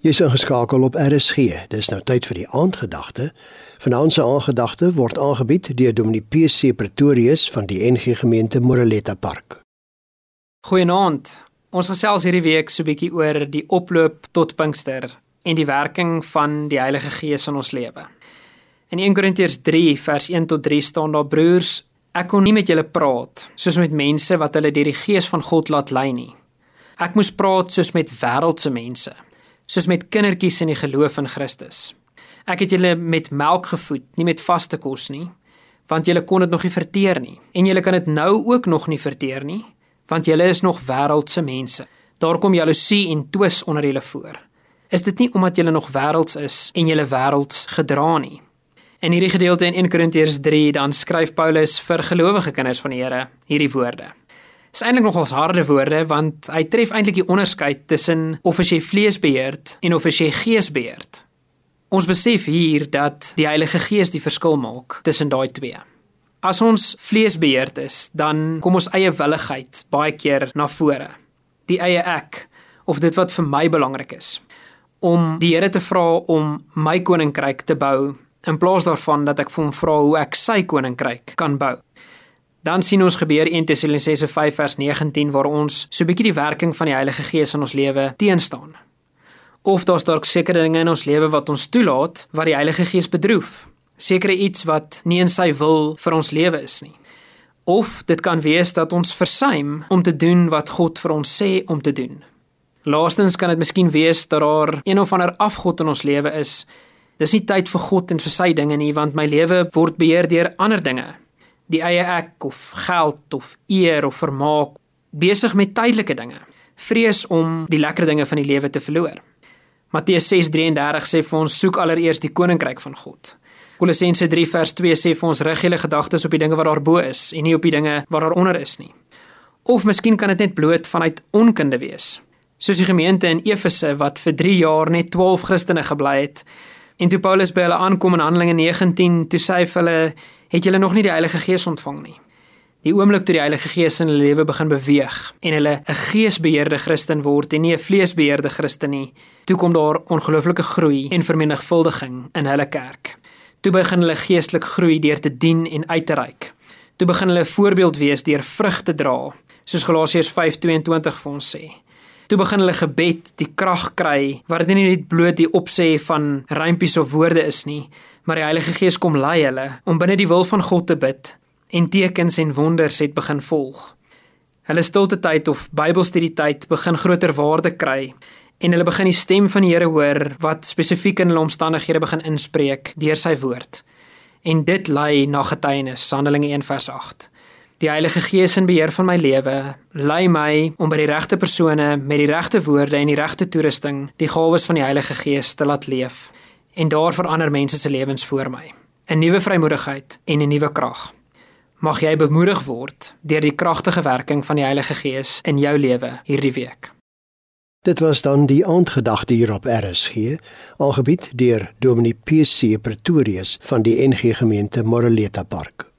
Jy's ingeskakel op RSG. Dis nou tyd vir die aandgedagte. Vanaand se aandgedagte word aangebied deur Dominee PC Pretorius van die NG Gemeente Moreletta Park. Goeienaand. Ons gesels hierdie week so 'n bietjie oor die oploop tot Pinkster en die werking van die Heilige Gees in ons lewe. In 1 Korintiërs 3 vers 1 tot 3 staan daar: Broers, ek kon nie met julle praat soos met mense wat hulle deur die Gees van God laat lei nie. Ek moes praat soos met wêreldse mense soos met kindertjies in die geloof in Christus. Ek het julle met melk gevoed, nie met vaste kos nie, want julle kon dit nog nie verteer nie. En julle kan dit nou ook nog nie verteer nie, want julle is nog wêreldse mense. Daar kom jaloesie en twis onder julle voor. Is dit nie omdat julle nog wêrelds is en julle wêrelds gedra nie? In hierdie gedeelte in 1 Korintiërs 3 dan skryf Paulus vir gelowige kinders van die Here hierdie woorde. Dis eintlik nogals harde woorde want hy tref eintlik die onderskeid tussen of as jy vlees beheerd en of as jy gees beheerd. Ons besef hier dat die Heilige Gees die verskil maak tussen daai twee. As ons vlees beheerd is, dan kom ons eie willigheid baie keer na vore. Die eie ek of dit wat vir my belangrik is om die Here te vra om my koninkryk te bou in plaas daarvan dat ek vir hom vra hoe ek sy koninkryk kan bou. Dan sien ons gebeur 1 Tessalonisense 5 vers 19 waar ons so 'n bietjie die werking van die Heilige Gees in ons lewe teenstaan. Of daar's dalk sekere dinge in ons lewe wat ons toelaat wat die Heilige Gees bedroef. Sekere iets wat nie in sy wil vir ons lewe is nie. Of dit kan wees dat ons versuim om te doen wat God vir ons sê om te doen. Laastens kan dit miskien wees dat daar een of ander afgod in ons lewe is. Dis nie tyd vir God en vir sy dinge nie, want my lewe word beheer deur ander dinge die eie ek of geld of eer of vermaak besig met tydelike dinge. Vrees om die lekker dinge van die lewe te verloor. Matteus 6:33 sê vir ons soek allereers die koninkryk van God. Kolossense 3 vers 2 sê vir ons rig julle gedagtes op die dinge wat daarbo is en nie op die dinge wat daaronder is nie. Of miskien kan dit net bloot vanuit onkunde wees. Soos die gemeente in Efese wat vir 3 jaar net 12 Christene gebly het En toe Paulus by hulle aankom in Handelinge 19, toe sê hy vir hulle, het julle nog nie die Heilige Gees ontvang nie. Die oomblik toe die Heilige Gees in hulle lewe begin beweeg en hulle 'n geesbeheerde Christen word en nie 'n vleesbeheerde Christen nie, toe kom daar ongelooflike groei en vermenigvuldiging in hulle kerk. Toe begin hulle geestelik groei deur te dien en uit te reik. Toe begin hulle 'n voorbeeld wees deur vrug te dra, soos Galasiërs 5:22 vir ons sê. Toe begin hulle gebed die krag kry wat dit nie net bloot die opsê van rympies of woorde is nie, maar die Heilige Gees kom lei hulle om binne die wil van God te bid en tekens en wonders het begin volg. Hulle stilte tyd of Bybelstudie tyd begin groter waarde kry en hulle begin die stem van die Here hoor wat spesifiek in hulle omstandighede begin inspreek deur sy woord. En dit lei na getuienis Handelinge 1 vers 8. Die Heilige Gees in beheer van my lewe lei my om by die regte persone met die regte woorde en die regte toerusting die gawes van die Heilige Gees te laat leef en daar verander mense se lewens voor my. 'n Nuwe vrymoedigheid en 'n nuwe krag. Mag jy bemoedig word deur die kragtige werking van die Heilige Gees in jou lewe hierdie week. Dit was dan die aandgedagte hier op RSG, aangebied deur Dominee PC Pretorius van die NG Gemeente Moreleta Park.